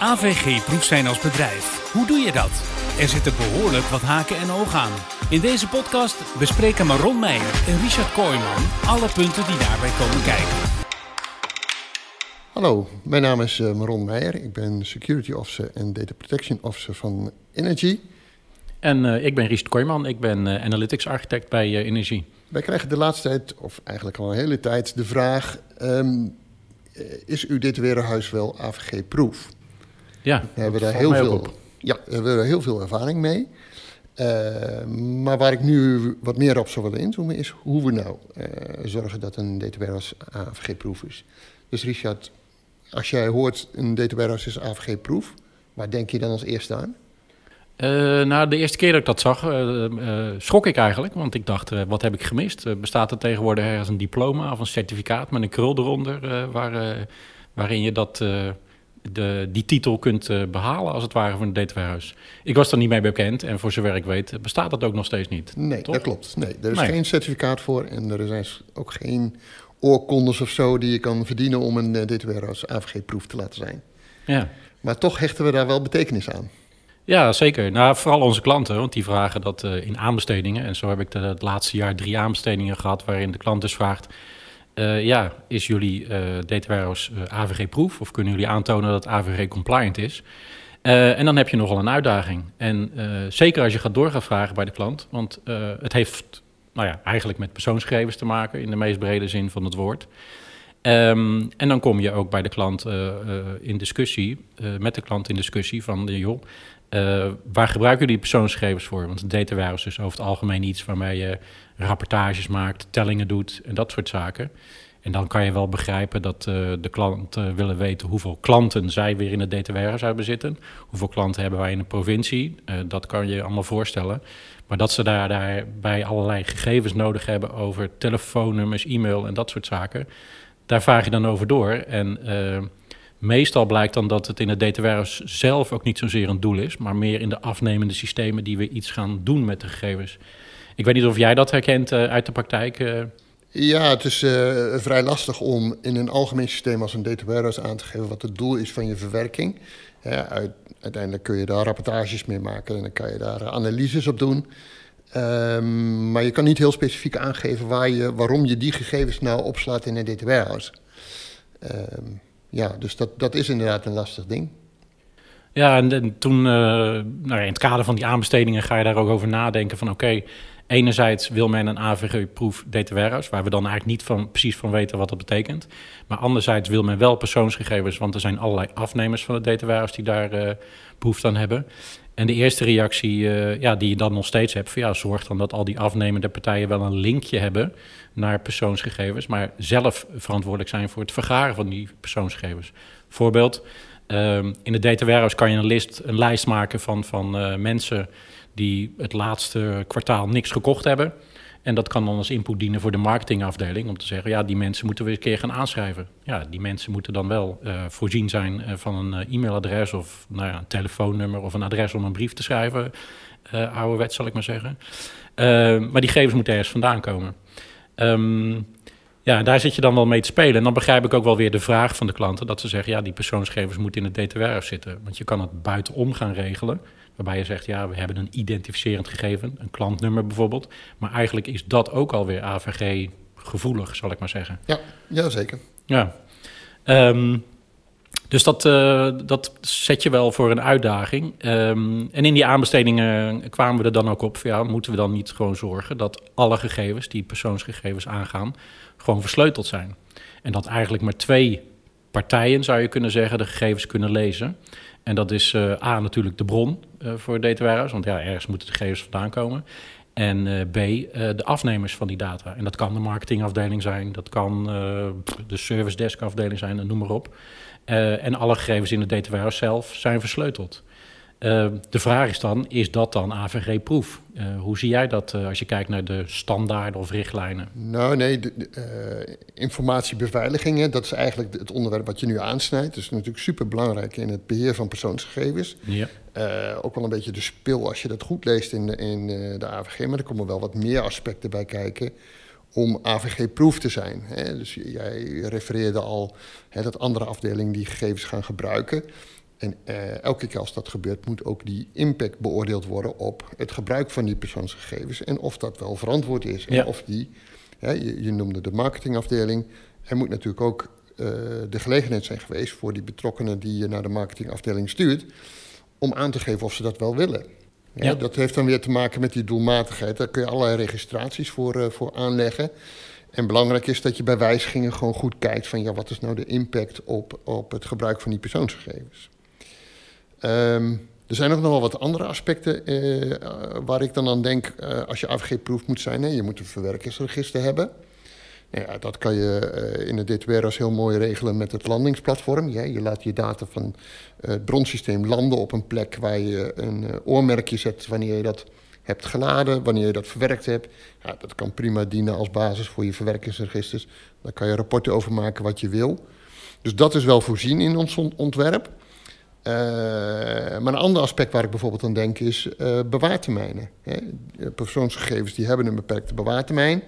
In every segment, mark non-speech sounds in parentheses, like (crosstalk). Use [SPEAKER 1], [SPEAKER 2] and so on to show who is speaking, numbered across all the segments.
[SPEAKER 1] AVG-proef zijn als bedrijf. Hoe doe je dat? Er zitten behoorlijk wat haken en ogen aan. In deze podcast bespreken Maron Meijer en Richard Kooijman alle punten die daarbij komen kijken.
[SPEAKER 2] Hallo, mijn naam is uh, Maron Meijer. Ik ben Security Officer en Data Protection Officer van Energy.
[SPEAKER 3] En uh, ik ben Richard Kooijman. Ik ben uh, Analytics Architect bij Energie.
[SPEAKER 2] Wij krijgen de laatste tijd, of eigenlijk al een hele tijd, de vraag... Um, is uw data-warehuis wel AVG-proof?
[SPEAKER 3] Ja,
[SPEAKER 2] we hebben daar heel veel, ja, we hebben daar heel veel ervaring mee. Uh, maar waar ik nu wat meer op zou willen inzoomen is hoe we nou uh, zorgen dat een data warehouse AVG-proof is. Dus Richard, als jij hoort een warehouse is AVG-proof, waar denk je dan als eerste aan?
[SPEAKER 3] Uh, nou, de eerste keer dat ik dat zag, schrok ik eigenlijk. Want ik dacht, wat heb ik gemist? bestaat er tegenwoordig ergens een diploma of een certificaat met een krul eronder... waar, waarin je dat de, die titel kunt uh, behalen, als het ware, van het datawarehuis. Ik was er niet mee bekend en voor zover ik weet bestaat dat ook nog steeds niet.
[SPEAKER 2] Nee, toch? dat klopt. Nee, er is nee. geen certificaat voor en er zijn ook geen oorkondes of zo die je kan verdienen om een uh, datawarehouse AVG-proef te laten zijn.
[SPEAKER 3] Ja.
[SPEAKER 2] Maar toch hechten we daar wel betekenis aan.
[SPEAKER 3] Ja, zeker. Nou, vooral onze klanten, want die vragen dat uh, in aanbestedingen. En zo heb ik de, het laatste jaar drie aanbestedingen gehad waarin de klant dus vraagt... Uh, ja, is jullie uh, data warehouse uh, AVG-proof of kunnen jullie aantonen dat AVG-compliant is? en dan heb je nogal een uitdaging. En zeker als je gaat door gaan vragen bij de klant, want het heeft nou ja, eigenlijk met persoonsgegevens te maken in de meest brede zin van het woord. Um, en dan kom je ook bij de klant in discussie, met de klant in discussie van, joh, uh, waar gebruiken jullie persoonsgegevens voor? Want data warehouse is over het algemeen iets waarmee je rapportages maakt, tellingen doet en dat soort zaken. En dan kan je wel begrijpen dat uh, de klanten willen weten hoeveel klanten zij weer in het data warehouse hebben zitten. Hoeveel klanten hebben wij in een provincie. Uh, dat kan je allemaal voorstellen. Maar dat ze daar, daarbij allerlei gegevens nodig hebben over telefoonnummers, e-mail en dat soort zaken. Daar vraag je dan over door. En Meestal blijkt dan dat het in het warehouse zelf ook niet zozeer een doel is, maar meer in de afnemende systemen die we iets gaan doen met de gegevens. Ik weet niet of jij dat herkent uh, uit de praktijk. Uh.
[SPEAKER 2] Ja, het is uh, vrij lastig om in een algemeen systeem als een data warehouse aan te geven wat het doel is van je verwerking. Uiteindelijk kun je daar rapportages mee maken en dan kan je daar analyses op doen. Um, maar je kan niet heel specifiek aangeven waar je, waarom je die gegevens nou opslaat in een. Um, ja, dus dat, dat is inderdaad een lastig ding.
[SPEAKER 3] Ja, en, en toen, uh, nou ja, in het kader van die aanbestedingen ga je daar ook over nadenken van oké, enerzijds wil men een AVG-proef warehouse, waar we dan eigenlijk niet van, precies van weten wat dat betekent. Maar anderzijds wil men wel persoonsgegevens, want er zijn allerlei afnemers van de warehouse die daar uh, behoefte aan hebben. En de eerste reactie uh, ja, die je dan nog steeds hebt, van ja, zorg dan dat al die afnemende partijen wel een linkje hebben naar persoonsgegevens, maar zelf verantwoordelijk zijn voor het vergaren van die persoonsgegevens. Voorbeeld, um, in de data warehouse kan je een, een lijst maken van, van uh, mensen die het laatste kwartaal niks gekocht hebben. En dat kan dan als input dienen voor de marketingafdeling om te zeggen, ja, die mensen moeten we een keer gaan aanschrijven. Ja, die mensen moeten dan wel uh, voorzien zijn uh, van een uh, e-mailadres of nou ja, een telefoonnummer of een adres om een brief te schrijven. ouderwets zal ik maar zeggen. maar die gegevens moeten ergens vandaan komen. Um, ja, daar zit je dan wel mee te spelen. En dan begrijp ik ook wel weer de vraag van de klanten... dat ze zeggen, ja, die persoonsgegevens moeten in het warehouse zitten. Want je kan het buitenom gaan regelen... waarbij je zegt, ja, we hebben een identificerend gegeven... een klantnummer bijvoorbeeld. Maar eigenlijk is dat ook alweer AVG-gevoelig, zal ik maar zeggen.
[SPEAKER 2] Ja, ja zeker.
[SPEAKER 3] Ja. Um, dus dat, uh, dat zet je wel voor een uitdaging. Um, en in die aanbestedingen kwamen we er dan ook op... ja, moeten we dan niet gewoon zorgen dat alle gegevens... die persoonsgegevens aangaan, gewoon versleuteld zijn. En dat eigenlijk maar twee partijen, zou je kunnen zeggen... de gegevens kunnen lezen. En dat is uh, A, natuurlijk de bron uh, voor data warehouse... want ja, ergens moeten de gegevens vandaan komen... En B, de afnemers van die data. En dat kan de marketingafdeling zijn, dat kan de service desk afdeling zijn, noem maar op. Uh, en alle gegevens in de warehouse zelf zijn versleuteld. Uh, de vraag is dan, is dat dan AVG-proef? Uh, hoe zie jij dat als je kijkt naar de standaarden of richtlijnen?
[SPEAKER 2] Nou nee, de, de, informatiebeveiliging, hè, dat is eigenlijk het onderwerp wat je nu aansnijdt. Dat is natuurlijk super belangrijk in het beheer van persoonsgegevens.
[SPEAKER 3] Ja.
[SPEAKER 2] ook wel een beetje de spil als je dat goed leest in, de, in de AVG, maar er komen wel wat meer aspecten bij kijken om AVG-proef te zijn. Hè. Dus jij refereerde al hè, dat andere afdelingen die gegevens gaan gebruiken. En uh, elke keer als dat gebeurt, moet ook die impact beoordeeld worden op het gebruik van die persoonsgegevens en of dat wel verantwoord is.
[SPEAKER 3] Ja.
[SPEAKER 2] En of die, ja, je, je, noemde de marketingafdeling, er moet natuurlijk ook uh, de gelegenheid zijn geweest voor die betrokkenen die je naar de marketingafdeling stuurt, om aan te geven of ze dat wel willen. Ja. Dat heeft dan weer te maken met die doelmatigheid. Daar kun je allerlei registraties voor, uh, voor aanleggen. En belangrijk is dat je bij wijzigingen gewoon goed kijkt van ja, wat is nou de impact op, op het gebruik van die persoonsgegevens. Um, er zijn ook nog wel wat andere aspecten uh, waar ik dan aan denk uh, als je AVG-proef moet zijn. Hè. Je moet een verwerkingsregister hebben. Nou ja, dat kan je uh, in de DTWR's heel mooi regelen met het landingsplatform. Je laat je data van het bronsysteem landen op een plek waar je een oormerkje zet wanneer je dat hebt geladen, wanneer je dat verwerkt hebt. Ja, dat kan prima dienen als basis voor je verwerkingsregisters. Daar kan je rapporten over maken wat je wil. Dus dat is wel voorzien in ons ontwerp. Uh, maar een ander aspect waar ik bijvoorbeeld aan denk is uh, bewaartermijnen. Hè. Persoonsgegevens die hebben een beperkte bewaartermijn.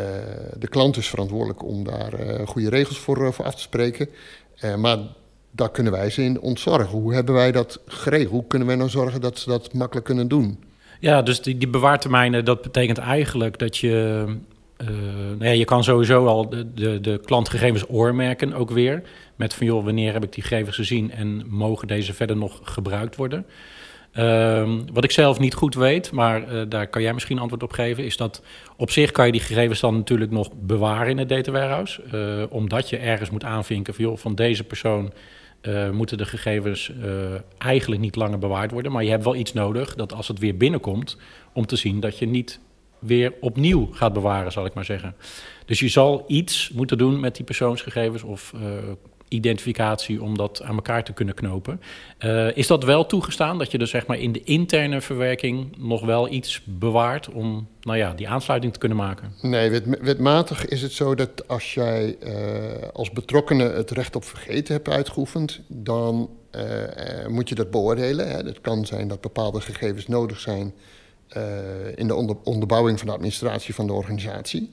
[SPEAKER 2] Uh, de klant is verantwoordelijk om daar goede regels voor, voor af te spreken. maar daar kunnen wij ze in ontzorgen. Hoe hebben wij dat geregeld? Hoe kunnen wij nou zorgen dat ze dat makkelijk kunnen doen?
[SPEAKER 3] Ja, dus die, die bewaartermijnen, dat betekent eigenlijk dat je... Uh, nou ja, je kan sowieso al de, de, de klantgegevens oormerken ook weer. Met van joh, wanneer heb ik die gegevens gezien en mogen deze verder nog gebruikt worden? Uh, wat ik zelf niet goed weet, maar uh, daar kan jij misschien antwoord op geven, is dat op zich kan je die gegevens dan natuurlijk nog bewaren in het data warehouse. Uh, omdat je ergens moet aanvinken van van deze persoon uh, moeten de gegevens eigenlijk niet langer bewaard worden. Maar je hebt wel iets nodig dat als het weer binnenkomt, om te zien dat je niet weer opnieuw gaat bewaren, zal ik maar zeggen. Dus je zal iets moeten doen met die persoonsgegevens of identificatie om dat aan elkaar te kunnen knopen. Uh, is dat wel toegestaan, dat je dus zeg maar in de interne verwerking nog wel iets bewaart om nou ja, die aansluiting te kunnen maken?
[SPEAKER 2] Nee, wet, wetmatig is het zo dat als jij uh, als betrokkene het recht op vergeten hebt uitgeoefend, dan uh, moet je dat beoordelen. Het kan zijn dat bepaalde gegevens nodig zijn in de onder, onderbouwing van de administratie van de organisatie.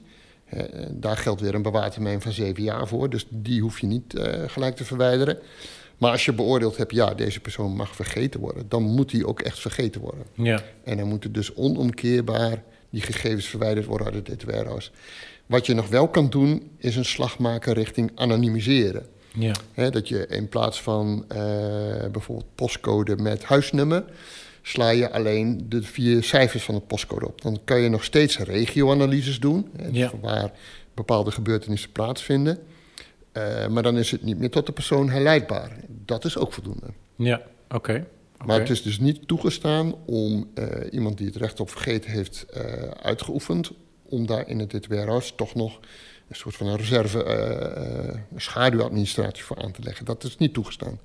[SPEAKER 2] Uh, daar geldt weer een bewaartermijn van zeven jaar voor, dus die hoef je niet uh, gelijk te verwijderen. Maar als je beoordeeld hebt, ja, deze persoon mag vergeten worden, dan moet die ook echt vergeten worden.
[SPEAKER 3] Ja.
[SPEAKER 2] En dan moeten dus onomkeerbaar die gegevens verwijderd worden uit het DTW-huis. Wat je nog wel kan doen, is een slag maken richting anonimiseren.
[SPEAKER 3] Ja.
[SPEAKER 2] He, dat je in plaats van uh, bijvoorbeeld postcode met huisnummer, sla je alleen de vier cijfers van het postcode op. Dan kan je nog steeds regioanalyses doen, hè, dus
[SPEAKER 3] Ja.
[SPEAKER 2] waar bepaalde gebeurtenissen plaatsvinden. Uh, maar dan is het niet meer tot de persoon herleidbaar. Dat is ook voldoende.
[SPEAKER 3] Ja, oké. Okay.
[SPEAKER 2] Maar het is dus niet toegestaan om uh, iemand die het recht op vergeten heeft uh, uitgeoefend, om daar in het DTW-huis toch nog een soort van een reserve uh, schaduwadministratie voor aan te leggen. Dat is niet toegestaan.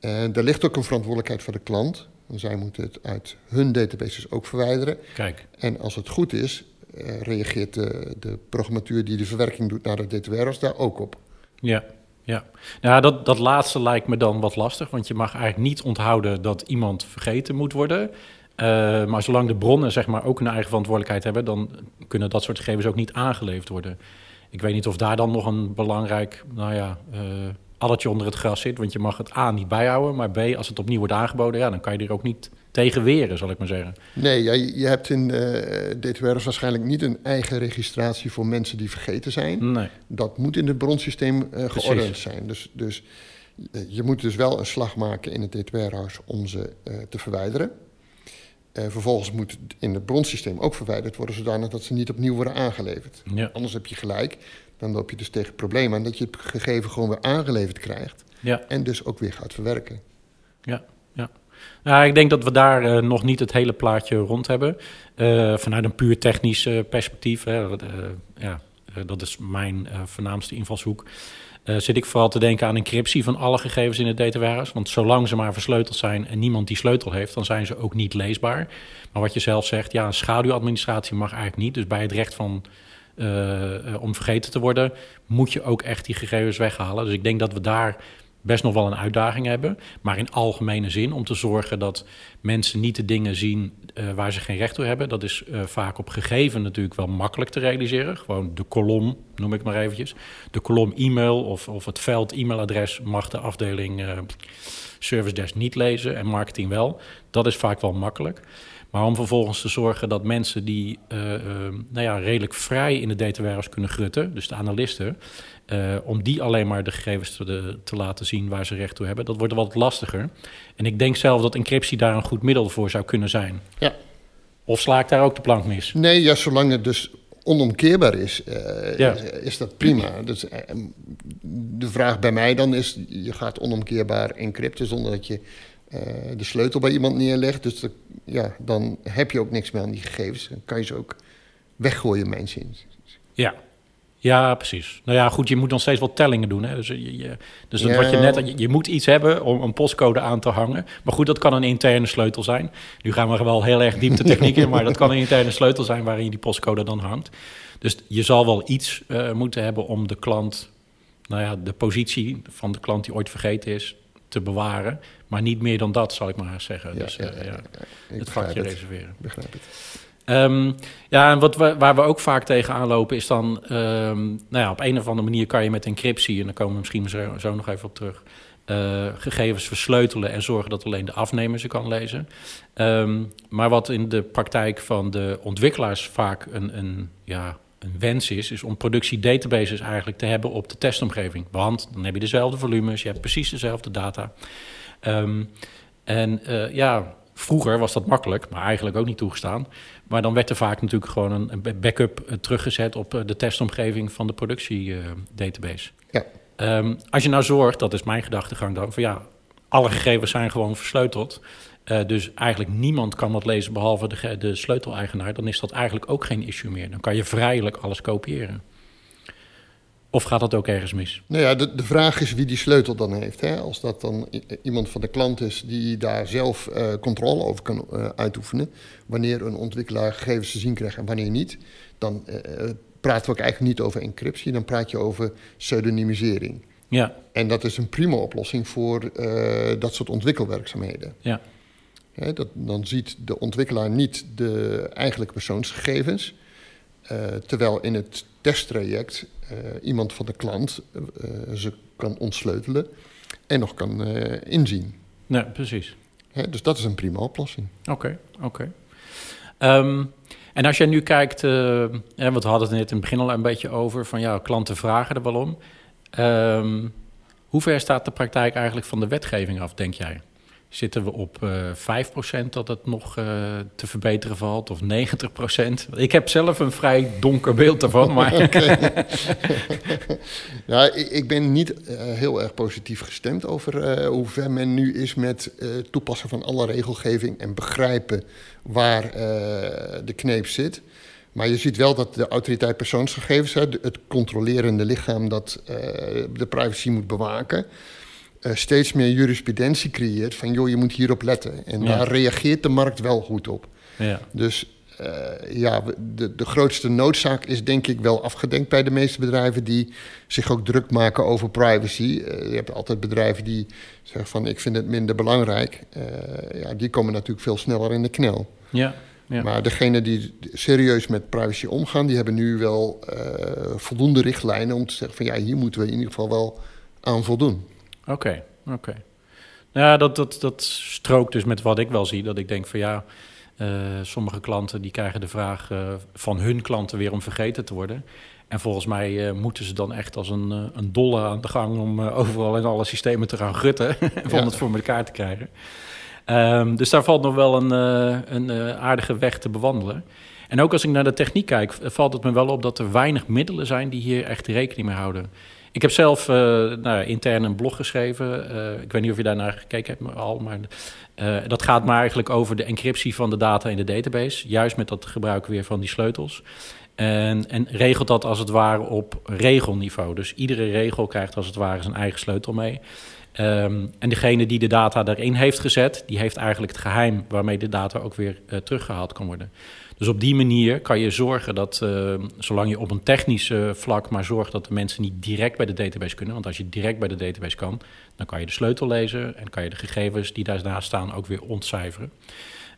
[SPEAKER 2] En er ligt ook een verantwoordelijkheid voor de klant. Zij moeten het uit hun databases ook verwijderen.
[SPEAKER 3] Kijk.
[SPEAKER 2] En als het goed is, uh, reageert de, de programmatuur die de verwerking doet naar het DTW-huis daar ook op.
[SPEAKER 3] Ja, ja. Nou, dat, dat laatste lijkt me dan wat lastig, want je mag eigenlijk niet onthouden dat iemand vergeten moet worden. Uh, maar zolang de bronnen zeg maar, ook een eigen verantwoordelijkheid hebben, dan kunnen dat soort gegevens ook niet aangeleverd worden. Ik weet niet of daar dan nog een belangrijk, nou ja, uh, addertje onder het gras zit. Want je mag het A niet bijhouden, maar B, als het opnieuw wordt aangeboden, ja, dan kan je er ook niet tegen weren, zal ik maar zeggen.
[SPEAKER 2] Nee, ja, je hebt in uh, DTWR's waarschijnlijk niet een eigen registratie voor mensen die vergeten zijn.
[SPEAKER 3] Nee.
[SPEAKER 2] Dat moet in het bronsysteem uh, geordend zijn. Dus, dus uh, je moet dus wel een slag maken in het DTWR-huis om ze te verwijderen. Uh, vervolgens moet het in het bronsysteem ook verwijderd worden, zodanig dat ze niet opnieuw worden aangeleverd.
[SPEAKER 3] Ja.
[SPEAKER 2] Anders heb je gelijk, dan loop je dus tegen het probleem aan dat je het gegeven gewoon weer aangeleverd krijgt.
[SPEAKER 3] Ja.
[SPEAKER 2] En dus ook weer gaat verwerken.
[SPEAKER 3] Ja, ja. Nou, ik denk dat we daar uh, nog niet het hele plaatje rond hebben. Uh, vanuit een puur technisch perspectief, hè, ja, dat is mijn voornaamste invalshoek. Zit ik vooral te denken aan encryptie van alle gegevens in het data warehouse. Want zolang ze maar versleuteld zijn en niemand die sleutel heeft, dan zijn ze ook niet leesbaar. Maar wat je zelf zegt, ja, een schaduwadministratie mag eigenlijk niet. Dus bij het recht van uh, om vergeten te worden, moet je ook echt die gegevens weghalen. Dus ik denk dat we daar best nog wel een uitdaging hebben. Maar in algemene zin om te zorgen dat mensen niet de dingen zien uh, waar ze geen recht toe hebben. Dat is uh, vaak op gegeven natuurlijk wel makkelijk te realiseren. Gewoon de kolom, noem ik maar eventjes. De kolom e-mail of, of het veld e-mailadres mag de afdeling uh, service desk niet lezen en marketing wel. Dat is vaak wel makkelijk. Maar om vervolgens te zorgen dat mensen die uh, uh, nou ja, redelijk vrij in de data warehouse kunnen grutten, dus de analisten, uh, om die alleen maar de gegevens te, de, te, laten zien waar ze recht toe hebben, dat wordt wat lastiger. En ik denk zelf dat encryptie daar een goed middel voor zou kunnen zijn.
[SPEAKER 2] Ja.
[SPEAKER 3] Of sla ik daar ook de plank mis?
[SPEAKER 2] Nee, ja, zolang het dus onomkeerbaar is, ja. is dat prima. Dus, de vraag bij mij dan is, je gaat onomkeerbaar encrypten zonder dat je uh, de sleutel bij iemand neerlegt. Dus de, ja, dan heb je ook niks meer aan die gegevens. Dan kan je ze ook weggooien, mensen in.
[SPEAKER 3] Ja. Ja, precies. Nou ja, goed, je moet nog steeds wat tellingen doen. Hè? Dus, je, je dus ja. wat je net, je, je, moet iets hebben om een postcode aan te hangen. Maar goed, dat kan een interne sleutel zijn. Nu gaan we wel heel erg diep de techniek in, maar dat kan een (laughs) interne sleutel zijn waarin je die postcode dan hangt. Dus je zal wel iets uh, moeten hebben om de klant, nou ja, de positie van de klant die ooit vergeten is, te bewaren. Maar niet meer dan dat, zal ik maar zeggen.
[SPEAKER 2] Ja,
[SPEAKER 3] dus
[SPEAKER 2] ja,
[SPEAKER 3] uh, ja, het vakje reserveren.
[SPEAKER 2] Begrijp het.
[SPEAKER 3] Um, ja, en wat we, waar we ook vaak tegenaan lopen is dan... Um, nou ja, op een of andere manier kan je met encryptie... en daar komen we misschien zo, zo nog even op terug... Uh, gegevens versleutelen en zorgen dat alleen de afnemer ze kan lezen. Um, maar wat in de praktijk van de ontwikkelaars vaak een, een, ja, een wens is, is om productiedatabases eigenlijk te hebben op de testomgeving. Want dan heb je dezelfde volumes, je hebt precies dezelfde data. Um, en uh, ja, vroeger was dat makkelijk, maar eigenlijk ook niet toegestaan. Maar dan werd er vaak natuurlijk gewoon een, backup uh, teruggezet op uh, de testomgeving van de productiedatabase.
[SPEAKER 2] ja.
[SPEAKER 3] Um, als je nou zorgt, dat is mijn gedachtegang dan, van ja, alle gegevens zijn gewoon versleuteld. Uh, dus eigenlijk niemand kan dat lezen behalve de, de sleuteleigenaar. Dan is dat eigenlijk ook geen issue meer. Dan kan je vrijelijk alles kopiëren. Of gaat dat ook ergens mis?
[SPEAKER 2] Nou ja, de, de vraag is wie die sleutel dan heeft. Hè? Als dat dan iemand van de klant is die daar zelf uh, controle over kan uh, uitoefenen. Wanneer een ontwikkelaar gegevens te zien krijgt en wanneer niet. Dan praten we ook eigenlijk niet over encryptie. Dan praat je over pseudonymisering.
[SPEAKER 3] Ja.
[SPEAKER 2] En dat is een prima oplossing voor dat soort ontwikkelwerkzaamheden.
[SPEAKER 3] Ja.
[SPEAKER 2] Dat, dan ziet de ontwikkelaar niet de eigenlijke persoonsgegevens. terwijl in het testtraject uh, iemand van de klant uh, ze kan ontsleutelen en nog kan inzien.
[SPEAKER 3] Ja, precies.
[SPEAKER 2] Dus dat is een prima oplossing.
[SPEAKER 3] Oké, okay, oké. Okay. Um, en als jij nu kijkt, hè, want we hadden het net in het begin al een beetje over, van ja, klanten vragen er wel om. Um, hoe ver staat de praktijk eigenlijk van de wetgeving af, denk jij? Zitten we op uh, 5% dat het nog uh, te verbeteren valt, of 90%? Ik heb zelf een vrij donker beeld daarvan. (laughs) Maar...
[SPEAKER 2] ja, ik, ik, ben niet uh, heel erg positief gestemd over hoe ver men nu is met toepassen van alle regelgeving en begrijpen waar de kneep zit. Maar je ziet wel dat de autoriteit persoonsgegevens, het controlerende lichaam dat de privacy moet bewaken uh, steeds meer jurisprudentie creëert van joh, je moet hierop letten. En ja. daar reageert de markt wel goed op.
[SPEAKER 3] Ja.
[SPEAKER 2] Dus uh, ja, de, de grootste noodzaak is denk ik wel afgedenkt bij de meeste bedrijven die zich ook druk maken over privacy. Uh, je hebt altijd bedrijven die zeggen van ik vind het minder belangrijk. ja, die komen natuurlijk veel sneller in de knel.
[SPEAKER 3] Ja. Ja.
[SPEAKER 2] Maar degenen die serieus met privacy omgaan, die hebben nu wel voldoende richtlijnen om te zeggen van ja, hier moeten we in ieder geval wel aan voldoen.
[SPEAKER 3] Oké, okay, oké. Okay. Ja, dat, dat, dat strookt dus met wat ik wel zie. Dat ik denk van ja, uh, sommige klanten die krijgen de vraag uh, van hun klanten weer om vergeten te worden. En volgens mij uh, moeten ze dan echt als een, een dolle aan de gang om overal in alle systemen te gaan grutten. (laughs) om ja. het voor elkaar te krijgen. Um, dus daar valt nog wel een, een aardige weg te bewandelen. En ook als ik naar de techniek kijk, valt het me wel op dat er weinig middelen zijn die hier echt rekening mee houden. Ik heb zelf uh, nou, intern een blog geschreven. Uh, ik weet niet of je daarnaar gekeken hebt al, maar uh, dat gaat maar eigenlijk over de encryptie van de data in de database. Juist met dat gebruik weer van die sleutels. En, en regelt dat als het ware op regelniveau. Dus iedere regel krijgt als het ware zijn eigen sleutel mee. Um, en degene die de data daarin heeft gezet, die heeft eigenlijk het geheim waarmee de data ook weer teruggehaald kan worden. Dus op die manier kan je zorgen dat, uh, zolang je op een technisch vlak maar zorgt dat de mensen niet direct bij de database kunnen. Want als je direct bij de database kan, dan kan je de sleutel lezen en kan je de gegevens die daarnaast staan ook weer ontcijferen.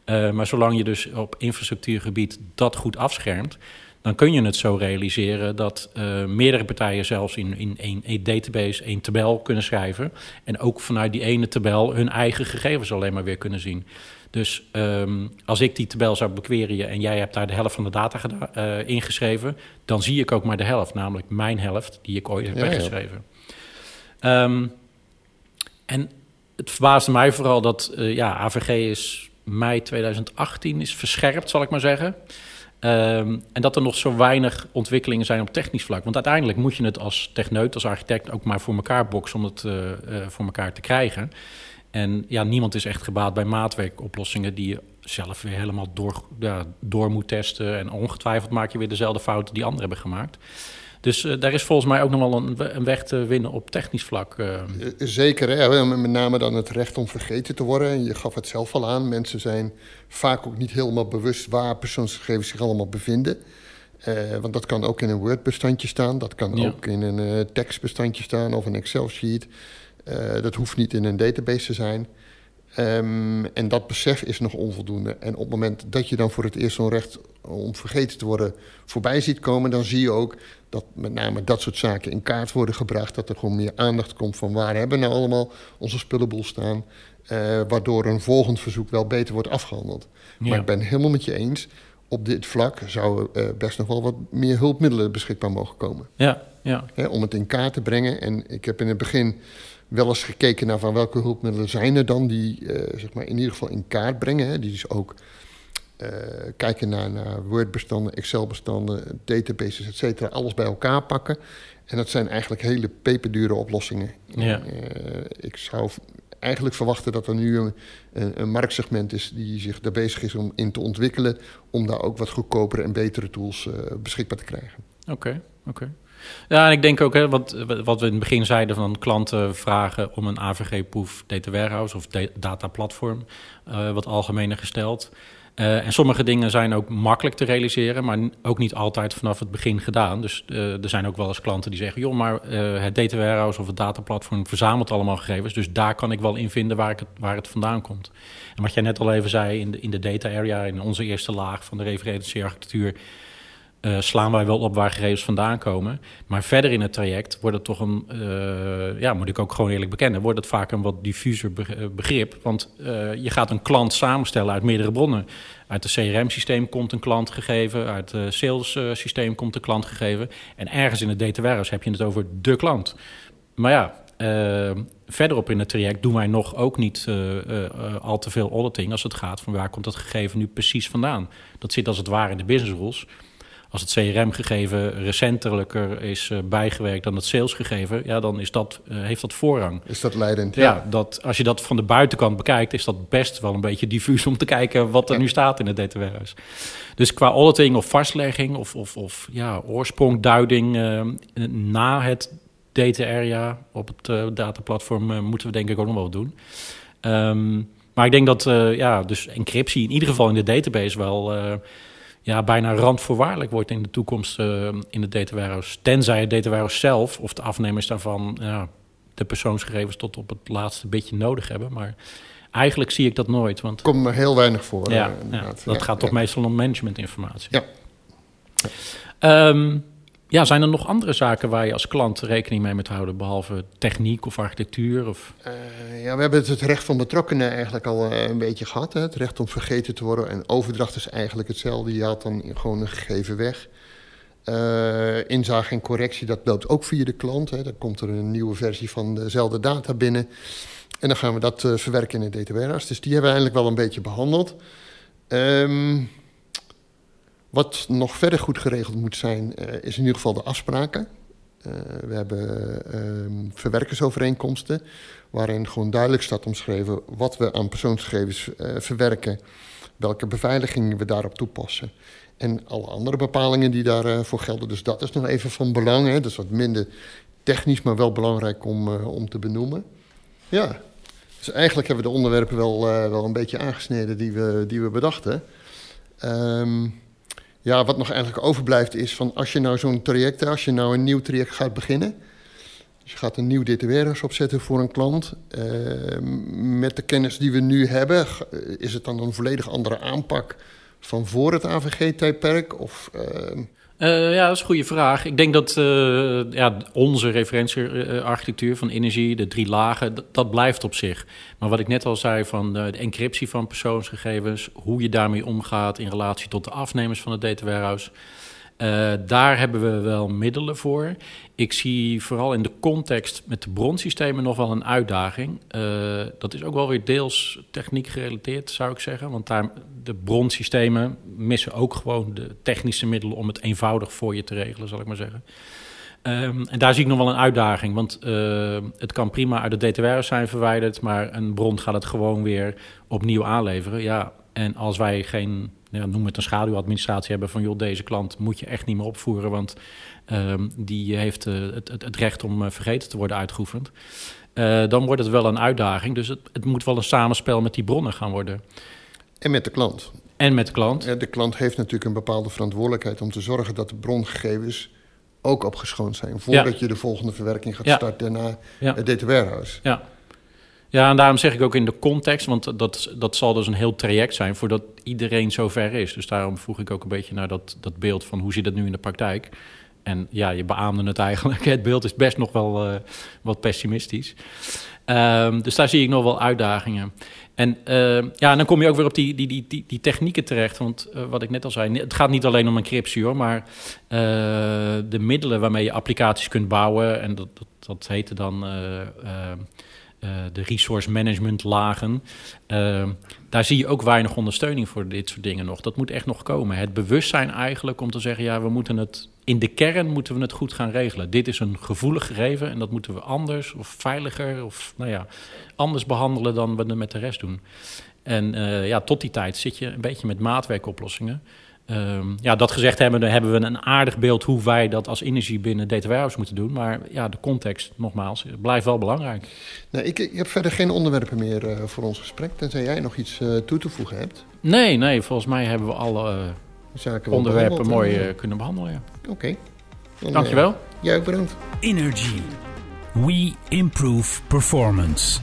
[SPEAKER 3] Uh, maar zolang je dus op infrastructuurgebied dat goed afschermt, dan kun je het zo realiseren dat meerdere partijen zelfs in, in één database één tabel kunnen schrijven. En ook vanuit die ene tabel hun eigen gegevens alleen maar weer kunnen zien. Dus um, als ik die tabel zou bequerien en jij hebt daar de helft van de data uh, ingeschreven, dan zie ik ook maar de helft, namelijk mijn helft die ik ooit heb ja, weggeschreven. Ja. Um, en het verbaasde mij vooral dat uh, ja, AVG is mei 2018 is verscherpt, zal ik maar zeggen. Um, en dat er nog zo weinig ontwikkelingen zijn op technisch vlak. Want uiteindelijk moet je het als techneut, als architect ook maar voor elkaar boksen om het uh, uh, voor elkaar te krijgen. En ja, niemand is echt gebaat bij maatwerkoplossingen die je zelf weer helemaal door, ja, door moet testen. En ongetwijfeld maak je weer dezelfde fouten die anderen hebben gemaakt. Dus uh, daar is volgens mij ook nog wel een, een weg te winnen op technisch vlak. Uh.
[SPEAKER 2] Zeker, hè? met name dan het recht om vergeten te worden. En je gaf het zelf al aan. Mensen zijn vaak ook niet helemaal bewust waar persoonsgegevens zich allemaal bevinden. Uh, want dat kan ook in een Word-bestandje staan. Dat kan ja. ook in een tekstbestandje staan of een Excel-sheet. Dat hoeft niet in een database te zijn. Um, en dat besef is nog onvoldoende. En op het moment dat je dan voor het eerst zo'n recht om vergeten te worden voorbij ziet komen, dan zie je ook dat met name dat soort zaken in kaart worden gebracht. Dat er gewoon meer aandacht komt van waar hebben we nou allemaal onze spullenboel staan. Uh, waardoor een volgend verzoek wel beter wordt afgehandeld. Ja. Maar ik ben helemaal met je eens. Op dit vlak zou uh, best nog wel wat meer hulpmiddelen beschikbaar mogen komen.
[SPEAKER 3] Ja, ja.
[SPEAKER 2] Om het in kaart te brengen. En ik heb in het begin wel eens gekeken naar van welke hulpmiddelen zijn er dan die uh, zeg maar in ieder geval in kaart brengen. Hè, die dus ook uh, kijken naar, naar Word-bestanden, Excel-bestanden, databases, et cetera, alles bij elkaar pakken. En dat zijn eigenlijk hele peperdure oplossingen.
[SPEAKER 3] Ja.
[SPEAKER 2] Uh, ik zou eigenlijk verwachten dat er nu een, een, marktsegment is die zich daar bezig is om in te ontwikkelen, om daar ook wat goedkopere en betere tools beschikbaar te krijgen.
[SPEAKER 3] Oké, okay, oké. Okay. Ja, en ik denk ook, hè, wat, wat we in het begin zeiden van klanten vragen om een AVG-proef data warehouse of data platform, uh, wat algemener gesteld. Uh, en sommige dingen zijn ook makkelijk te realiseren, maar ook niet altijd vanaf het begin gedaan. Dus uh, er zijn ook wel eens klanten die zeggen: joh, maar het data warehouse of het dataplatform verzamelt allemaal gegevens. Dus daar kan ik wel in vinden waar, ik het, waar het vandaan komt. En wat jij net al even zei in de, in de data area, in onze eerste laag van de referentiearchitectuur. Uh, slaan wij wel op waar gegevens vandaan komen. Maar verder in het traject wordt het toch een, uh, ja, moet ik ook gewoon eerlijk bekennen, wordt het vaak een wat diffuser begrip. Want uh, je gaat een klant samenstellen uit meerdere bronnen. Uit het CRM-systeem komt een klant gegeven, uit het sales-systeem komt een klant gegeven. En ergens in het data heb je het over de klant. Maar ja, verderop in het traject doen wij nog ook niet al te veel auditing als het gaat van waar komt dat gegeven nu precies vandaan. Dat zit als het ware in de business rules als het CRM-gegeven recentelijker is uh, bijgewerkt dan het salesgegeven, ja, dan is dat, uh, heeft dat voorrang.
[SPEAKER 2] Is dat leidend?
[SPEAKER 3] Ja, ja, dat, als je dat van de buitenkant bekijkt, is dat best wel een beetje diffuus om te kijken wat er ja. nu staat in het data warehouse. Dus qua auditing of vastlegging of, of, of ja, oorsprongduiding uh, na het data area op het dataplatform moeten we denk ik ook nog wel doen. Um, maar ik denk dat ja, dus encryptie in ieder geval in de database wel ja, bijna randvoorwaardelijk wordt in de toekomst uh, in de data warehouse. Tenzij het data warehouse zelf of de afnemers daarvan ja, de persoonsgegevens tot op het laatste beetje nodig hebben. Maar eigenlijk zie ik dat nooit. Want...
[SPEAKER 2] Komt er heel weinig voor.
[SPEAKER 3] Ja, uh, ja dat ja, gaat toch meestal om managementinformatie.
[SPEAKER 2] Ja.
[SPEAKER 3] Um, ja, zijn er nog andere zaken waar je als klant rekening mee moet houden, behalve techniek of architectuur? Of?
[SPEAKER 2] Uh, ja, we hebben het recht van betrokkenen eigenlijk al uh, een beetje gehad. Hè? Het recht om vergeten te worden. En overdracht is eigenlijk hetzelfde. Je haalt dan gewoon een gegeven weg. Uh, inzage en correctie, dat loopt ook via de klant. Hè? Dan komt er een nieuwe versie van dezelfde data binnen. En dan gaan we dat verwerken in de data warehouse. Dus die hebben we eigenlijk wel een beetje behandeld. Um, wat nog verder goed geregeld moet zijn, uh, is in ieder geval de afspraken. Uh, we hebben uh, verwerkersovereenkomsten, waarin gewoon duidelijk staat omschreven wat we aan persoonsgegevens uh, verwerken, welke beveiliging we daarop toepassen. En alle andere bepalingen die daarvoor gelden. Dus dat is nog even van belang. Hè. Dat is wat minder technisch, maar wel belangrijk om, om te benoemen. Ja, dus eigenlijk hebben we de onderwerpen wel, wel een beetje aangesneden die we, die we bedachten. Um, ja, wat nog eigenlijk overblijft is van als je nou zo'n traject, als je nou een nieuw traject gaat beginnen. Dus je gaat een nieuw DTW opzetten voor een klant. Uh, met de kennis die we nu hebben, is het dan een volledig andere aanpak van voor het AVG-tijdperk? Of... Uh,
[SPEAKER 3] uh, ja, dat is een goede vraag. Ik denk dat uh, ja, onze referentiearchitectuur van energie, de drie lagen, dat, blijft op zich. Maar wat ik net al zei van de, de, encryptie van persoonsgegevens, hoe je daarmee omgaat in relatie tot de afnemers van het data warehouse. Uh, daar hebben we wel middelen voor. Ik zie vooral in de context met de bronsystemen nog wel een uitdaging. Uh, dat is ook wel weer deels techniek gerelateerd, zou ik zeggen. Want daar, de bronsystemen missen ook gewoon de technische middelen om het eenvoudig voor je te regelen, zal ik maar zeggen. Um, en daar zie ik nog wel een uitdaging, want uh, het kan prima uit de DTW zijn verwijderd, maar een bron gaat het gewoon weer opnieuw aanleveren. Ja, en als wij geen ja, noem het een schaduwadministratie hebben van joh, deze klant moet je echt niet meer opvoeren, want um, die heeft uh, het, het, het, recht om uh, vergeten te worden uitgeoefend. Uh, dan wordt het wel een uitdaging. Dus het, het, moet wel een samenspel met die bronnen gaan worden.
[SPEAKER 2] En met de klant.
[SPEAKER 3] En met de klant.
[SPEAKER 2] Ja, de klant heeft natuurlijk een bepaalde verantwoordelijkheid om te zorgen dat de brongegevens ook opgeschoond zijn. Voordat ja. je de volgende verwerking gaat ja. starten naar ja. het data warehouse.
[SPEAKER 3] Ja. Ja, en daarom zeg ik ook in de context, want dat, dat zal dus een heel traject zijn voordat iedereen zover is. Dus daarom vroeg ik ook een beetje naar dat, dat beeld van hoe zit het nu in de praktijk. En ja, je beaamde het eigenlijk. (laughs) Het beeld is best nog wel uh, wat pessimistisch. Um, dus daar zie ik nog wel uitdagingen. En uh, ja, dan kom je ook weer op die, die, die, die, die technieken terecht. Want uh, wat ik net al zei, het gaat niet alleen om encryptie hoor, maar de middelen waarmee je applicaties kunt bouwen. En dat, dat, dat heette dan uh, de resource management lagen. Uh, daar zie je ook weinig ondersteuning voor dit soort dingen nog. Dat moet echt nog komen. Het bewustzijn eigenlijk om te zeggen, ja, we moeten het in de kern moeten we het goed gaan regelen. Dit is een gevoelig gegeven en dat moeten we anders of veiliger of nou ja, anders behandelen dan we met de rest doen. En uh, ja, tot die tijd zit je een beetje met maatwerkoplossingen. Um, ja, dat gezegd hebben, dan hebben we een aardig beeld hoe wij dat als energie binnen data warehouse moeten doen. Maar ja, de context, nogmaals, blijft wel belangrijk.
[SPEAKER 2] Nou, ik, ik heb verder geen onderwerpen meer uh, voor ons gesprek, tenzij jij nog iets uh, toe te voegen hebt.
[SPEAKER 3] Nee, nee, volgens mij hebben we alle uh, onderwerpen mooi kunnen behandelen. Ja.
[SPEAKER 2] Oké. Okay.
[SPEAKER 3] Dankjewel.
[SPEAKER 2] Jij ook bedankt.
[SPEAKER 1] Energy. We improve performance.